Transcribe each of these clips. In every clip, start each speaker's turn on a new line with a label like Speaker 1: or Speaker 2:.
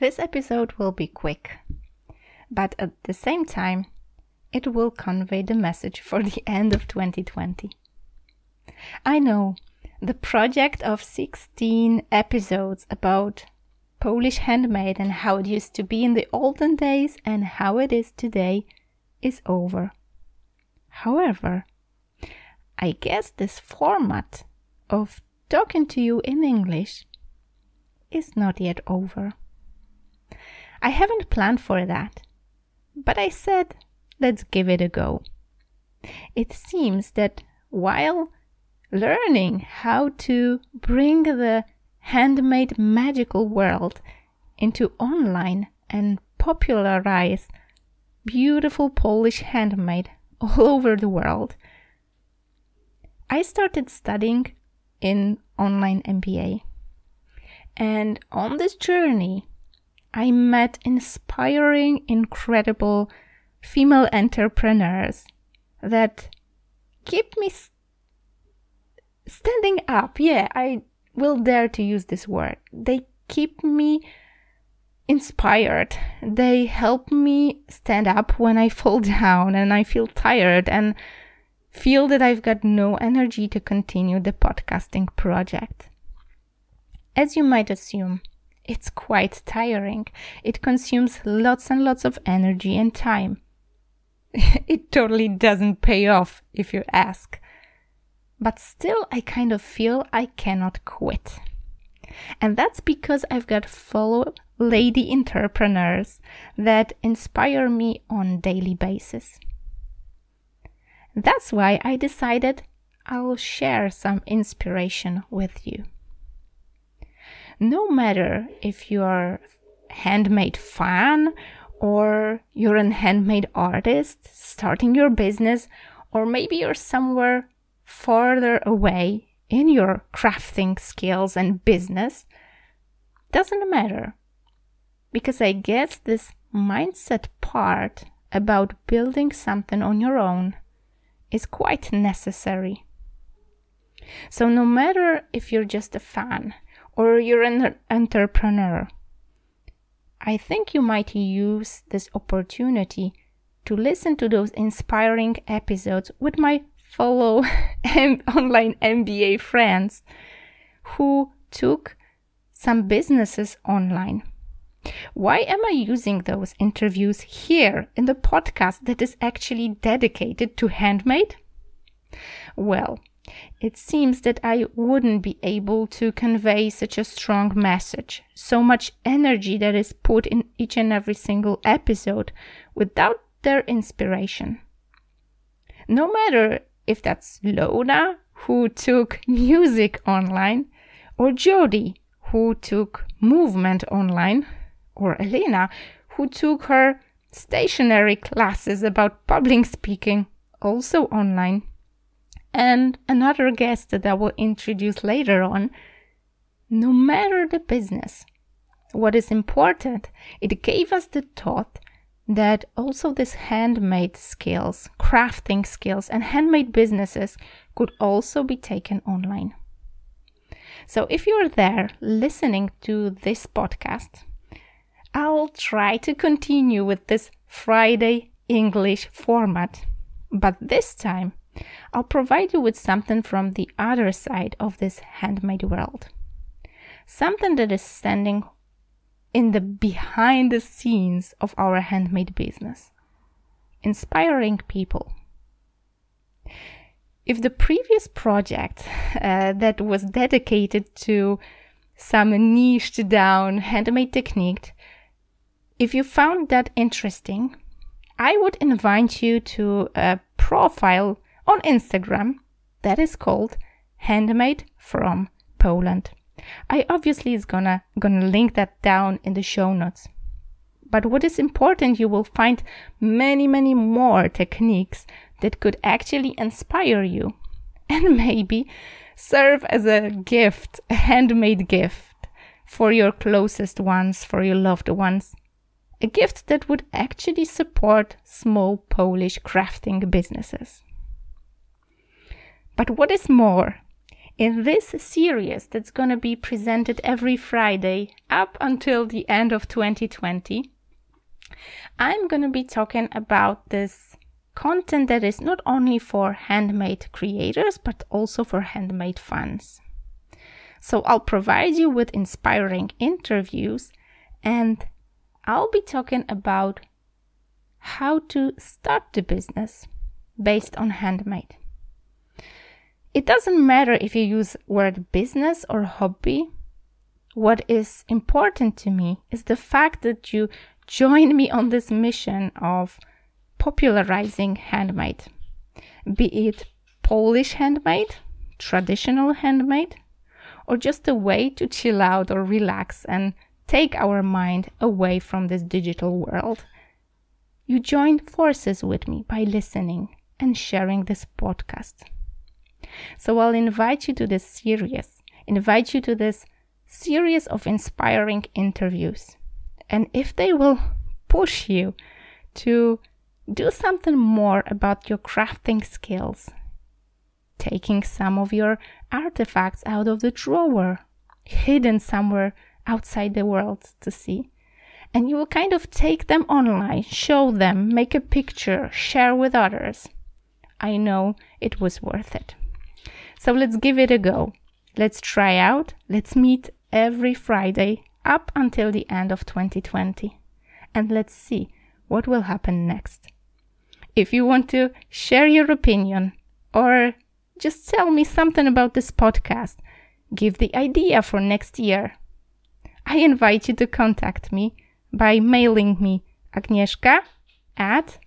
Speaker 1: This episode will be quick, but at the same time, it will convey the message for the end of 2020. I know the project of 16 episodes about Polish handmade and how it used to be in the olden days and how it is today is over. However, I guess this format of talking to you in English is not yet over. I haven't planned for that, but I said, let's give it a go. It seems that while learning how to bring the handmade magical world into online and popularize beautiful Polish handmade all over the world, I started studying in online MBA. And on this journey, I met inspiring, incredible female entrepreneurs that keep me standing up. Yeah, I will dare to use this word. They keep me inspired. They help me stand up when I fall down and I feel tired and feel that I've got no energy to continue the podcasting project. As you might assume, it's quite tiring. It consumes lots and lots of energy and time. it totally doesn't pay off if you ask but still I kind of feel I cannot quit. And that's because I've got follow lady entrepreneurs that inspire me on daily basis. That's why I decided I'll share some inspiration with you. No matter if you're handmade fan or you're a handmade artist starting your business or maybe you're somewhere further away in your crafting skills and business doesn't matter. Because I guess this mindset part about building something on your own is quite necessary. So, no matter if you're just a fan or you're an entrepreneur, I think you might use this opportunity to listen to those inspiring episodes with my fellow online MBA friends who took some businesses online. Why am I using those interviews here in the podcast that is actually dedicated to handmade? Well, it seems that I wouldn't be able to convey such a strong message, so much energy that is put in each and every single episode without their inspiration. No matter if that's Lona, who took music online, or Jody, who took movement online, or Elena, who took her stationary classes about public speaking also online, and another guest that I will introduce later on. No matter the business, what is important, it gave us the thought that also these handmade skills, crafting skills, and handmade businesses could also be taken online. So if you're there listening to this podcast, I'll try to continue with this Friday English format, but this time I'll provide you with something from the other side of this handmade world. Something that is standing in the behind the scenes of our handmade business, inspiring people. If the previous project uh, that was dedicated to some niched down handmade technique, if you found that interesting, I would invite you to a profile on Instagram that is called Handmade from Poland. I obviously is gonna gonna link that down in the show notes. But what is important, you will find many, many more techniques that could actually inspire you and maybe serve as a gift, a handmade gift for your closest ones, for your loved ones. A gift that would actually support small Polish crafting businesses. But what is more, In this series that's going to be presented every Friday up until the end of 2020, I'm going to be talking about this content that is not only for handmade creators but also for handmade fans. So I'll provide you with inspiring interviews and I'll be talking about how to start the business based on handmade. It doesn't matter if you use word business or hobby. What is important to me is the fact that you join me on this mission of popularizing handmade, be it Polish handmade, traditional handmade, or just a way to chill out or relax and take our mind away from this digital world. You join forces with me by listening and sharing this podcast. So I'll invite you to this series, invite you to this series of inspiring interviews. And if they will push you to do something more about your crafting skills, taking some of your artifacts out of the drawer, hidden somewhere outside the world to see. And you will kind of take them online, show them, make a picture, share with others. I know it was worth it. So let's give it a go. Let's try out. Let's meet every Friday up until the end of 2020. And let's see what will happen next. If you want to share your opinion or just tell me something about this podcast, give the idea for next year. I invite you to contact me by mailing me agnieszka at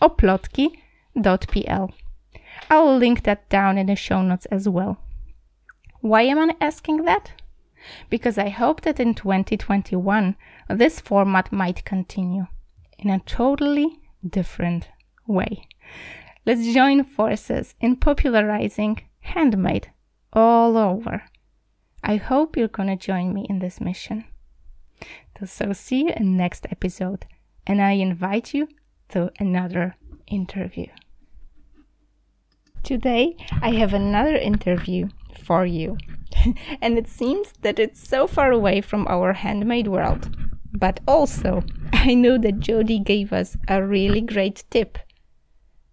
Speaker 1: oplotki.pl. I'll link that down in the show notes as well. Why am I asking that? Because I hope that in 2021 this format might continue in a totally different way. Let's join forces in popularizing handmade all over. I hope you're gonna join me in this mission. So see you in next episode and I invite you to another interview. Today, I have another interview for you. and it seems that it's so far away from our handmade world. But also, I know that Jody gave us a really great tip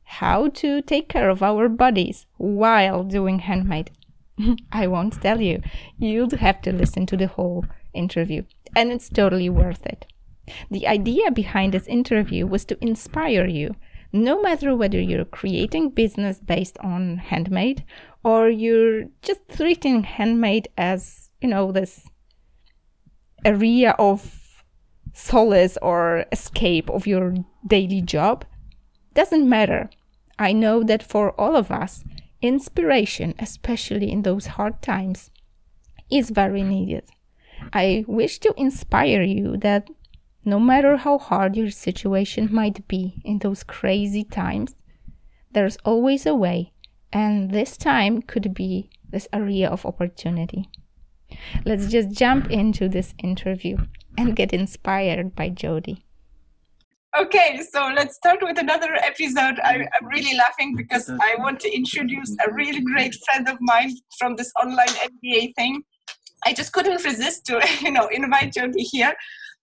Speaker 1: how to take care of our bodies while doing handmade. I won't tell you. You'll have to listen to the whole interview, and it's totally worth it. The idea behind this interview was to inspire you no matter whether you're creating business based on handmade or you're just treating handmade as, you know, this area of solace or escape of your daily job, doesn't matter. I know that for all of us, inspiration, especially in those hard times, is very needed. I wish to inspire you that no matter how hard your situation might be in those crazy times, there's always a way, and this time could be this area of opportunity. Let's just jump into this interview and get inspired by Jody.
Speaker 2: Okay, so let's start with another episode. I, am really laughing because I want to introduce a really great friend of mine from this online MBA thing. I just couldn't resist to, you know, invite Jody here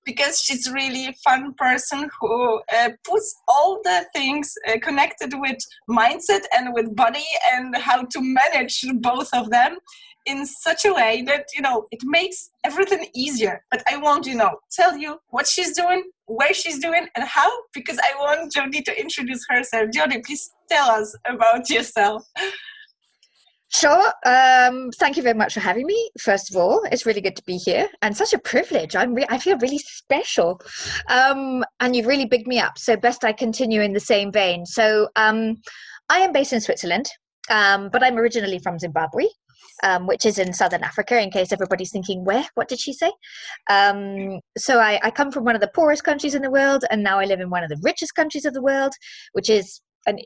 Speaker 2: because she's really a fun person who uh, puts all the things uh, connected with mindset and with body and how to manage both of them in such a way that you know it makes everything easier. But i won't you know tell you what she's doing where she's doing and how because i want jody to introduce herself. Jody please tell us about yourself
Speaker 3: Sure. Um, thank you very much for having me. First of all, it's really good to be here, and such a privilege. I'm re- I feel really special, um, and you've really bigged me up. So best I continue in the same vein. So um, I am based in Switzerland, um, but I'm originally from Zimbabwe. Um, which is in southern Africa, in case everybody's thinking, where? What did she say? Um, so I, I come from one of the poorest countries in the world, and now I live in one of the richest countries of the world, which is an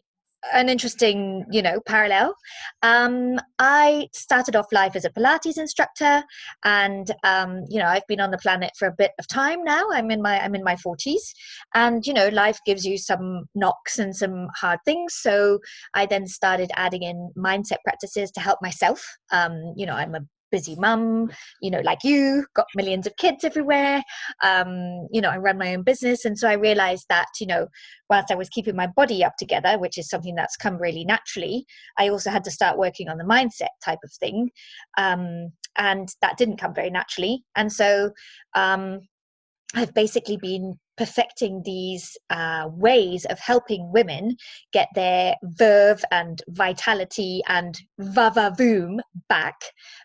Speaker 3: an interesting, you know, parallel. Um, I started off life as a Pilates instructor, and um, you know, I've been on the planet for a bit of time now. I'm in my I'm in my forties, and you know, life gives you some knocks and some hard things. So I then started adding in mindset practices to help myself. Um, you know, I'm a busy mum, you know, like you, got millions of kids everywhere. Um, you know, I run my own business. And so I realized that, you know, whilst I was keeping my body up together, which is something that's come really naturally, I also had to start working on the mindset type of thing. Um, and that didn't come very naturally. And so um, I've basically been perfecting these uh, ways of helping women get their verve and vitality and vavavoom back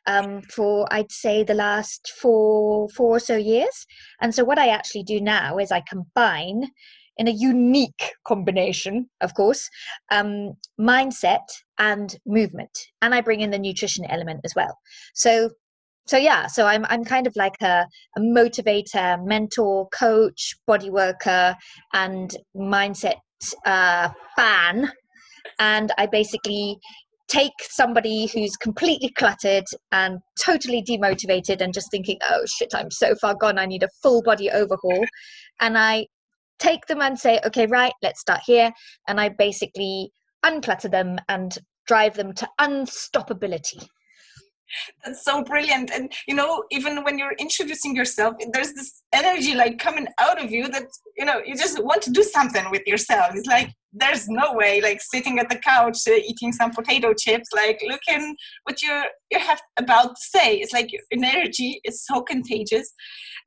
Speaker 3: um, for I'd say the last four four or so years. And so what I actually do now is I combine in a unique combination, of course, um, mindset and movement, and I bring in the nutrition element as well. So so yeah so i'm i'm kind of like a, a motivator mentor coach body worker and mindset uh, fan. And i basically take somebody who's completely cluttered and totally demotivated and just thinking oh shit i'm so far gone i need a full body overhaul. And i take them and say okay right let's start here. And i basically unclutter them and drive them to unstoppability
Speaker 2: that's so brilliant. And you know even when you're introducing yourself there's this energy like coming out of you that you know you just want to do something with yourself. It's like there's no way like sitting at the couch uh, eating some potato chips like looking what you you have about to say. It's like your energy is so contagious.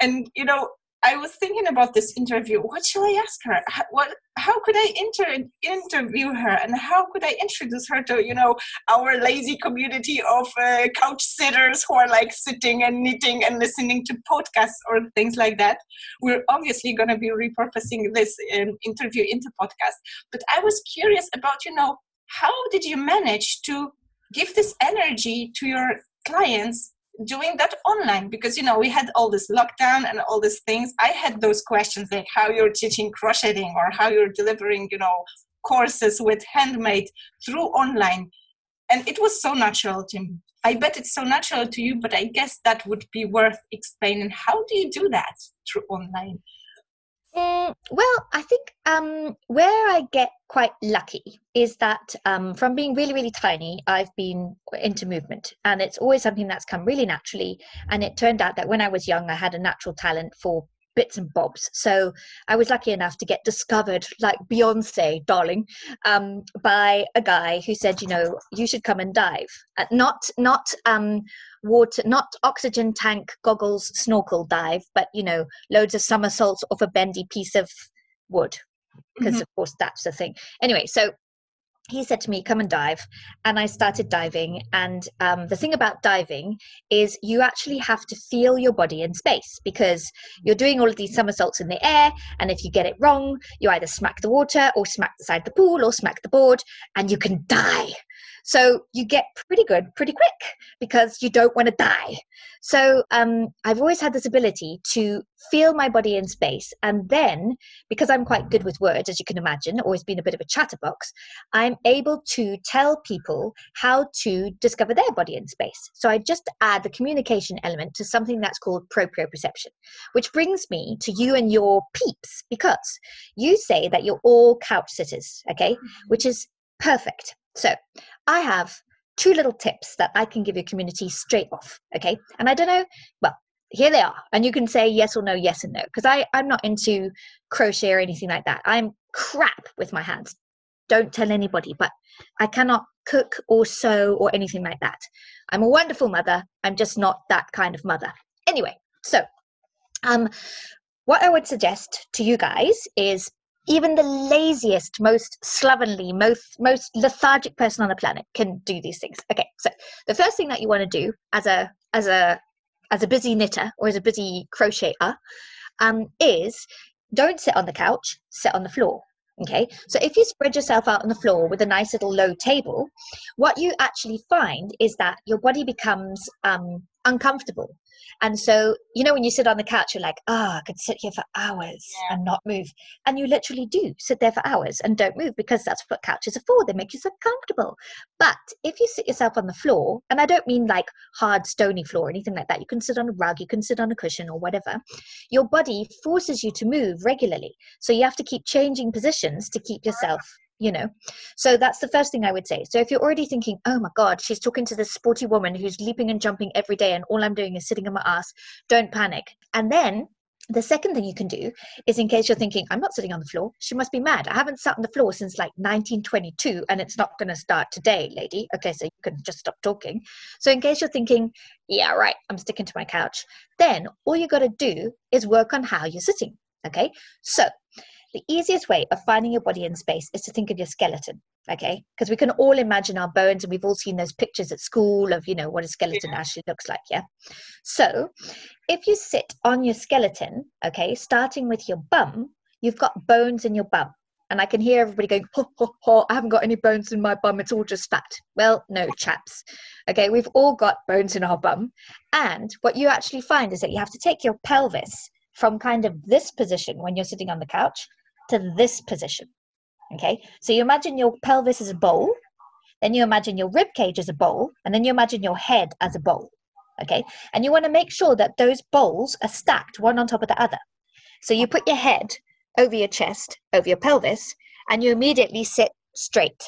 Speaker 2: And you know I was thinking about this interview. What shall I ask her? How, what? How could I inter- interview her, and how could I introduce her to you know our lazy community of uh, couch sitters who are like sitting and knitting and listening to podcasts or things like that? We're obviously going to be repurposing this um, interview into podcast. But I was curious about you know how did you manage to give this energy to your clients doing that online because you know we had all this lockdown and all these things. I had those questions like how you're teaching crocheting or how you're delivering you know courses with handmade through online. And it was so natural to me. I bet it's so natural to you but i guess that would be worth explaining. How do you do that through online
Speaker 3: Mm, well, I think um, where I get quite lucky is that um, from being really, really tiny, I've been into movement. And it's always something that's come really naturally. And it turned out that when I was young, I had a natural talent for bits and bobs. So I was lucky enough to get discovered, like Beyonce, darling, um, by a guy who said, you know, you should come and dive. Uh, not not um, water, not oxygen tank goggles, snorkel dive, but you know, loads of somersaults off a bendy piece of wood. Because mm-hmm. of course that's the thing. Anyway, so he said to me, Come and dive. And I started diving. And um, the thing about diving is you actually have to feel your body in space because you're doing all of these somersaults in the air. And if you get it wrong, you either smack the water or smack the side of the pool or smack the board and you can die. So you get pretty good pretty quick because you don't want to die. So um, I've always had this ability to feel my body in space. And then, because I'm quite good with words, as you can imagine, always been a bit of a chatterbox, I'm able to tell people how to discover their body in space. So I just add the communication element to something that's called proprioception, which brings me to you and your peeps because you say that you're all couch sitters, okay, mm-hmm. which is perfect. So I have two little tips that I can give your community straight off. Okay. And I don't know, well, here they are. And you can say yes or no, yes and no. Because I'm not into crochet or anything like that. I'm crap with my hands. Don't tell anybody, but I cannot cook or sew or anything like that. I'm a wonderful mother. I'm just not that kind of mother. Anyway, so um, what I would suggest to you guys is even the laziest, most slovenly, most most lethargic person on the planet can do these things. Okay, so the first thing that you want to do as a as a as a busy knitter or as a busy crocheter um, is don't sit on the couch, sit on the floor. Okay, so if you spread yourself out on the floor with a nice little low table, what you actually find is that your body becomes um, uncomfortable And so, you know, when you sit on the couch, you're like, oh, I could sit here for hours
Speaker 2: Yeah.
Speaker 3: and not move. And you literally do sit there for hours and don't move because that's what couches are for. They make you so comfortable. But if you sit yourself on the floor, and I don't mean like hard, stony floor or anything like that, you can sit on a rug, you can sit on a cushion or whatever, your body forces you to move regularly. So you have to keep changing positions to keep yourself. You know, so that's the first thing I would say. So if you're already thinking, oh my God, she's talking to this sporty woman who's leaping and jumping every day, and all I'm doing is sitting on my ass, don't panic. And then the second thing you can do is in case you're thinking, I'm not sitting on the floor, she must be mad. I haven't sat on the floor since like 1922 and it's not going to start today, lady. Okay, so you can just stop talking. So, in case you're thinking, yeah, right, I'm sticking to my couch, then all you got to do is work on how you're sitting. Okay, so the easiest way of finding your body in space is to think of your skeleton okay because we can all imagine our bones and we've all seen those pictures at school of you know what a skeleton actually looks like yeah so if you sit on your skeleton okay starting with your bum you've got bones in your bum and I can hear everybody going, ho, ho, ho, I haven't got any bones in my bum, it's all just fat. Well, no, chaps. Okay, we've all got bones in our bum. And what you actually find is that you have to take your pelvis from kind of this position when you're sitting on the couch to this position. Okay, so you imagine your pelvis as a bowl, then you imagine your rib cage as a bowl, and then you imagine your head as a bowl. Okay, and you want to make sure that those bowls are stacked one on top of the other. So you put your head over your chest, over your pelvis, and you immediately sit straight.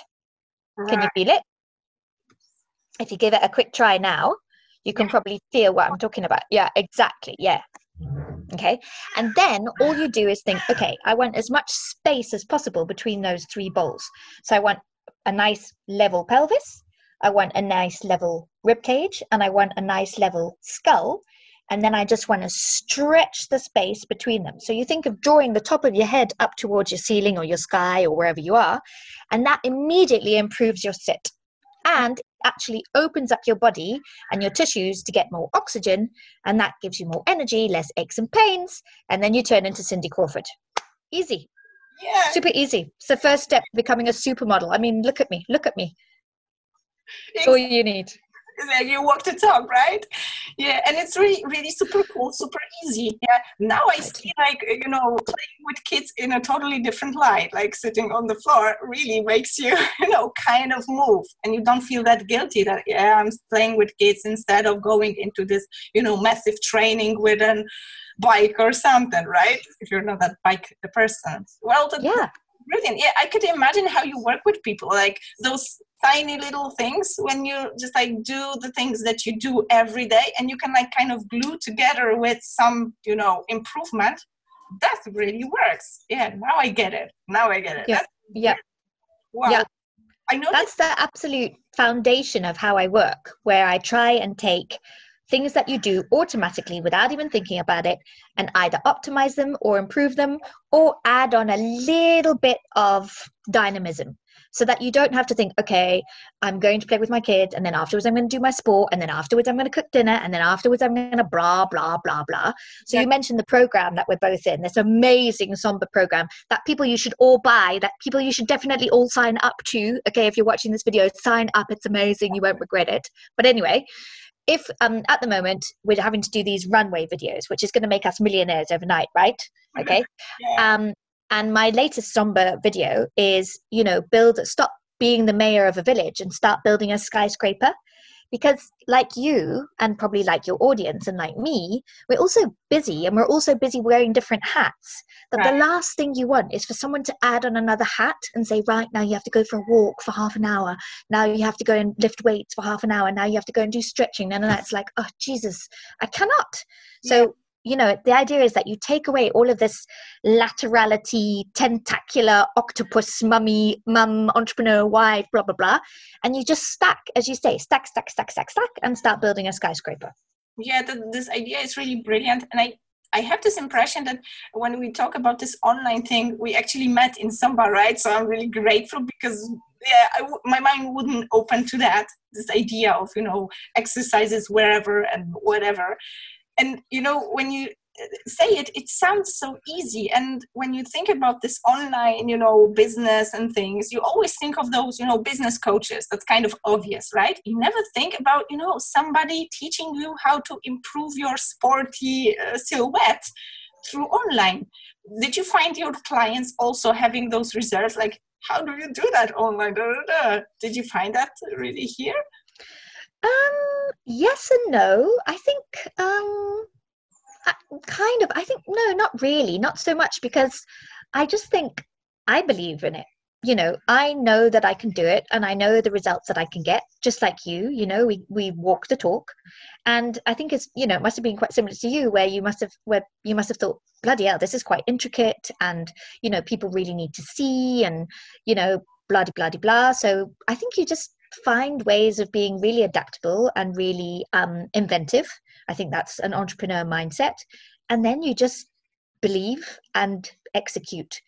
Speaker 3: Can you feel it? If you give it a quick try now, you can probably feel what I'm talking about. Yeah, exactly. Yeah. Okay. And then all you do is think, okay, I want as much space as possible between those three bowls. So I want a nice level pelvis, I want a nice level rib cage, and I want a nice level skull. And then I just want to stretch the space between them. So you think of drawing the top of your head up towards your ceiling or your sky or wherever you are, and that immediately improves your sit and actually opens up your body and your tissues to get more oxygen, and that gives you more energy, less aches and pains, and then you turn into Cindy Crawford. Easy,
Speaker 2: Yeah,
Speaker 3: super easy. It's the first step to becoming a supermodel. I mean, look at me, look at me. That's all you need.
Speaker 2: It's like you walk the talk, right? Yeah, and it's really, really super cool, super easy. Yeah. Now I see like you know playing with kids in a totally different light. Like sitting on the floor really makes you you know kind of move, and you don't feel that guilty that yeah I'm playing with kids instead of going into this you know massive training with an bike or something, right? If you're not that bike person. Well,
Speaker 3: Yeah.
Speaker 2: brilliant yeah i could imagine how you work with people like those tiny little things when you just like do the things that you do every day and you can like kind of glue together with some you know improvement that really works yeah now i get it now i get it
Speaker 3: Yeah.
Speaker 2: That's,
Speaker 3: Yeah.
Speaker 2: wow
Speaker 3: Yeah.
Speaker 2: i know
Speaker 3: That's the absolute foundation of how I work, where I try and take things that you do automatically without even thinking about it and either optimize them or improve them or add on a little bit of dynamism so that you don't have to think, okay, I'm going to play with my kids and then afterwards I'm going to do my sport and then afterwards I'm going to cook dinner and then afterwards I'm going to blah, blah, blah, blah. So
Speaker 2: Yeah.
Speaker 3: you mentioned the program that we're both in, this amazing Somber program that people you should all buy, that people you should definitely all sign up to. Okay, if you're watching this video, sign up. It's amazing. You won't regret it. But anyway, if um, at the moment we're having to do these runway videos, which is going to make us millionaires overnight, right? Okay.
Speaker 2: yeah.
Speaker 3: Um, and my latest somber video is, you know, build, stop being the mayor of a village and start building a skyscraper. Because, like you, and probably like your audience and like me, we're also busy and we're also busy wearing different hats. That the last thing you want is for someone to add on another hat and say, right now you have to go for a walk for half an hour. Now you have to go and lift weights for half an hour. Now you have to go and do stretching. And then it's like, oh, Jesus, I cannot. So, you know, the idea is that you take away all of this laterality, tentacular, octopus, mummy, mum, entrepreneur, wife, blah, blah, blah. And you just stack, as you say, stack, stack, stack, stack, stack, and start building a skyscraper.
Speaker 2: yeah th- this idea is really brilliant and i i have this impression that when we talk about this online thing we actually met in samba right so i'm really grateful because yeah my mind wouldn't open to that this idea of you know exercises wherever and whatever and you know when you say it it sounds so easy. And when you think about this online you know business and things you always think of those you know business coaches. That's kind of obvious right? You never think about you know somebody teaching you how to improve your sporty uh, silhouette through online. Did you find your clients also having those reserves? Like how do you do that online? Did you find that really here
Speaker 3: um yes and no. I think um kind of i think no not really not so much because i just think i believe in it. You know i know that i can do it and i know the results that i can get just like you you know we we walk the talk. And i think it's you know it must have been quite similar to you where you must have where you must have thought bloody hell this is quite intricate and you know people really need to see and you know bloody, blah blah blah. So i think you just find ways of being really adaptable and really um, inventive. I think that's an entrepreneur mindset. And then you just believe and execute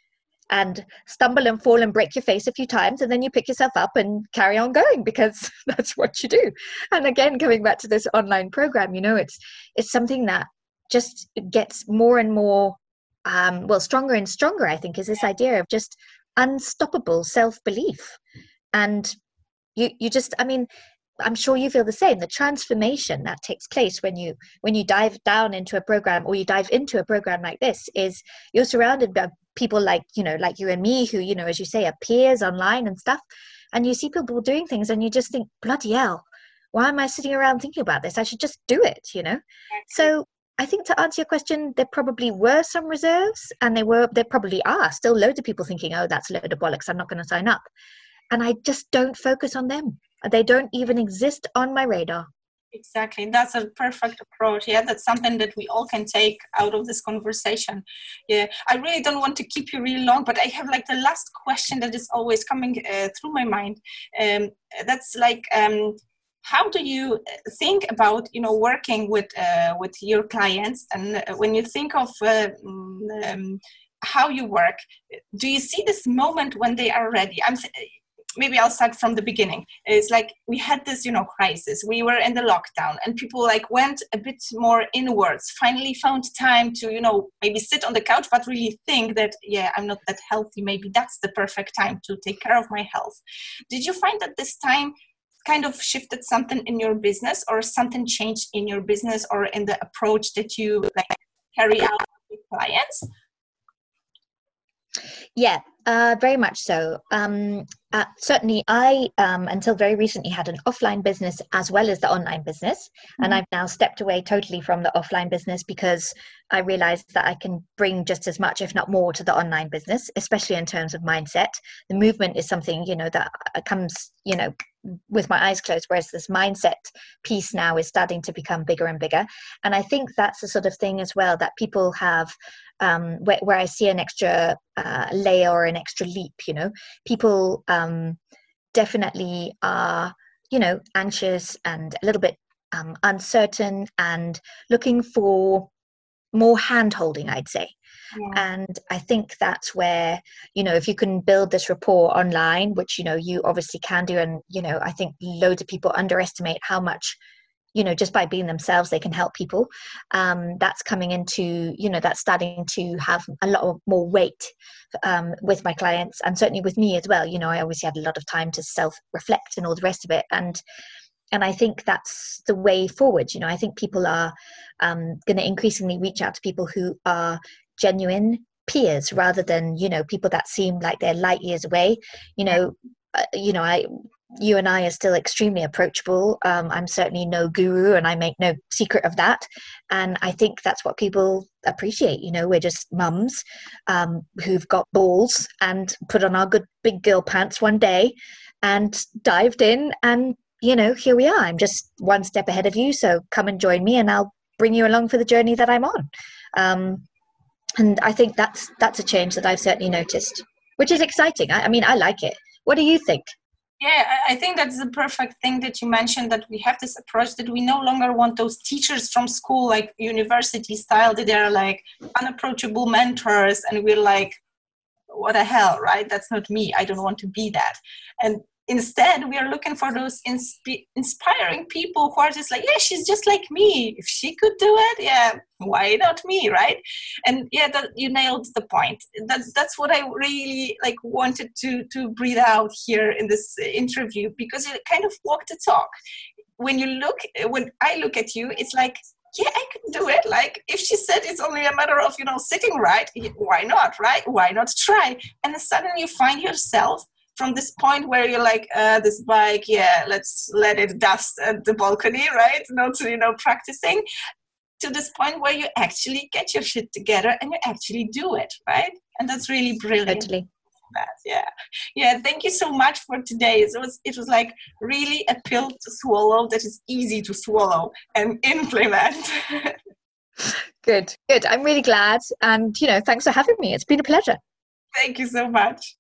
Speaker 3: and stumble and fall and break your face a few times and then you pick yourself up and carry on going because that's what you do. And again coming back to this online program you know it's it's something that just gets more and more um, well stronger and stronger i think is this idea of just unstoppable self-belief. And you you just i mean i'm sure you feel the same the transformation that takes place when you when you dive down into a program or you dive into a program like this is you're surrounded by people like you know like you and me who you know as you say are peers online and stuff and you see people doing things and you just think bloody hell why am i sitting around thinking about this? I should just do it you know? So I think to answer your question, there probably were some reserves, and they were there probably are still loads of people thinking, "Oh, that's a load of bollocks. I'm not going to sign up," and I just don't focus on them. They don't even exist on my radar.
Speaker 2: Exactly. That's a perfect approach. Yeah, that's something that we all can take out of this conversation. Yeah, I really don't want to keep you really long, but I have like the last question that is always coming uh, through my mind. Um, that's like, um, how do you think about you know working with uh, with your clients, and when you think of uh, mm, um, how you work, do you see this moment when they are ready? I'm maybe I'll start from the beginning. It's like we had this, you know, crisis. We were in the lockdown, and people like went a bit more inwards. Finally, found time to, you know, maybe sit on the couch, but really think that, yeah, I'm not that healthy. Maybe that's the perfect time to take care of my health. Did you find that this time kind of shifted something in your business, or something changed in your business, or in the approach that you like carry out with clients?
Speaker 3: Yeah, uh, very much so. Um, uh, certainly, I, um, until very recently, had an offline business as well as the online business. Mm-hmm. And I've now stepped away totally from the offline business because I realized that I can bring just as much, if not more, to the online business, especially in terms of mindset. The movement is something, you know, that uh, comes, you know, with my eyes closed, whereas this mindset piece now is starting to become bigger and bigger. And I think that's the sort of thing as well that people have um, where, where, I see an extra uh, layer or an extra leap. You know, people um, definitely are, you know, anxious and a little bit um, uncertain and looking for more hand holding, I'd say. Yeah. And I think that's where, you know, if you can build this rapport online, which, you know, you obviously can do, and, you know, I think loads of people underestimate how much you know just by being themselves they can help people. Um, that's coming into you know that's starting to have a lot more weight um, with my clients and certainly with me as well. You know i obviously had a lot of time to self reflect and all the rest of it. And and i think that's the way forward. You know i think people are um, going to increasingly reach out to people who are genuine peers rather than you know people that seem like they're light years away. You know uh, you know i you and I are still extremely approachable. Um, I'm certainly no guru, and I make no secret of that. And I think that's what people appreciate. You know, we're just mums um, who've got balls and put on our good big girl pants one day and dived in. And, you know, here we are. I'm just one step ahead of you. So come and join me, and I'll bring you along for the journey that I'm on. Um, and I think that's that's a change that I've certainly noticed, which is exciting. I, I mean, I like it. What do you think?
Speaker 2: Yeah, I think that's the perfect thing that you mentioned that we have this approach that we no longer want those teachers from school, like university style, that they're like unapproachable mentors, and we're like, what the hell, right? That's not me. I don't want to be that. And instead we are looking for those insp- inspiring people who are just like yeah she's just like me if she could do it yeah why not me right and yeah that you nailed the point that's that's what i really like wanted to to breathe out here in this interview because it kind of walked the talk when you look when i look at you it's like yeah, I can do it. Like if she said it's only a matter of, you know, sitting right, why not, right? Why not try? And suddenly you find yourself from this point where you're like, uh, this bike, yeah, let's let it dust at the balcony, right? Not, you know, practicing to this point where you actually get your shit together and you actually do it, right? And that's really brilliant.
Speaker 3: Totally.
Speaker 2: That. Yeah, yeah. Thank you so much for today. It was it was like really a pill to swallow that is easy to swallow and implement.
Speaker 3: good, good. I'm really glad, and you know, thanks for having me. It's been a pleasure.
Speaker 2: Thank you so much.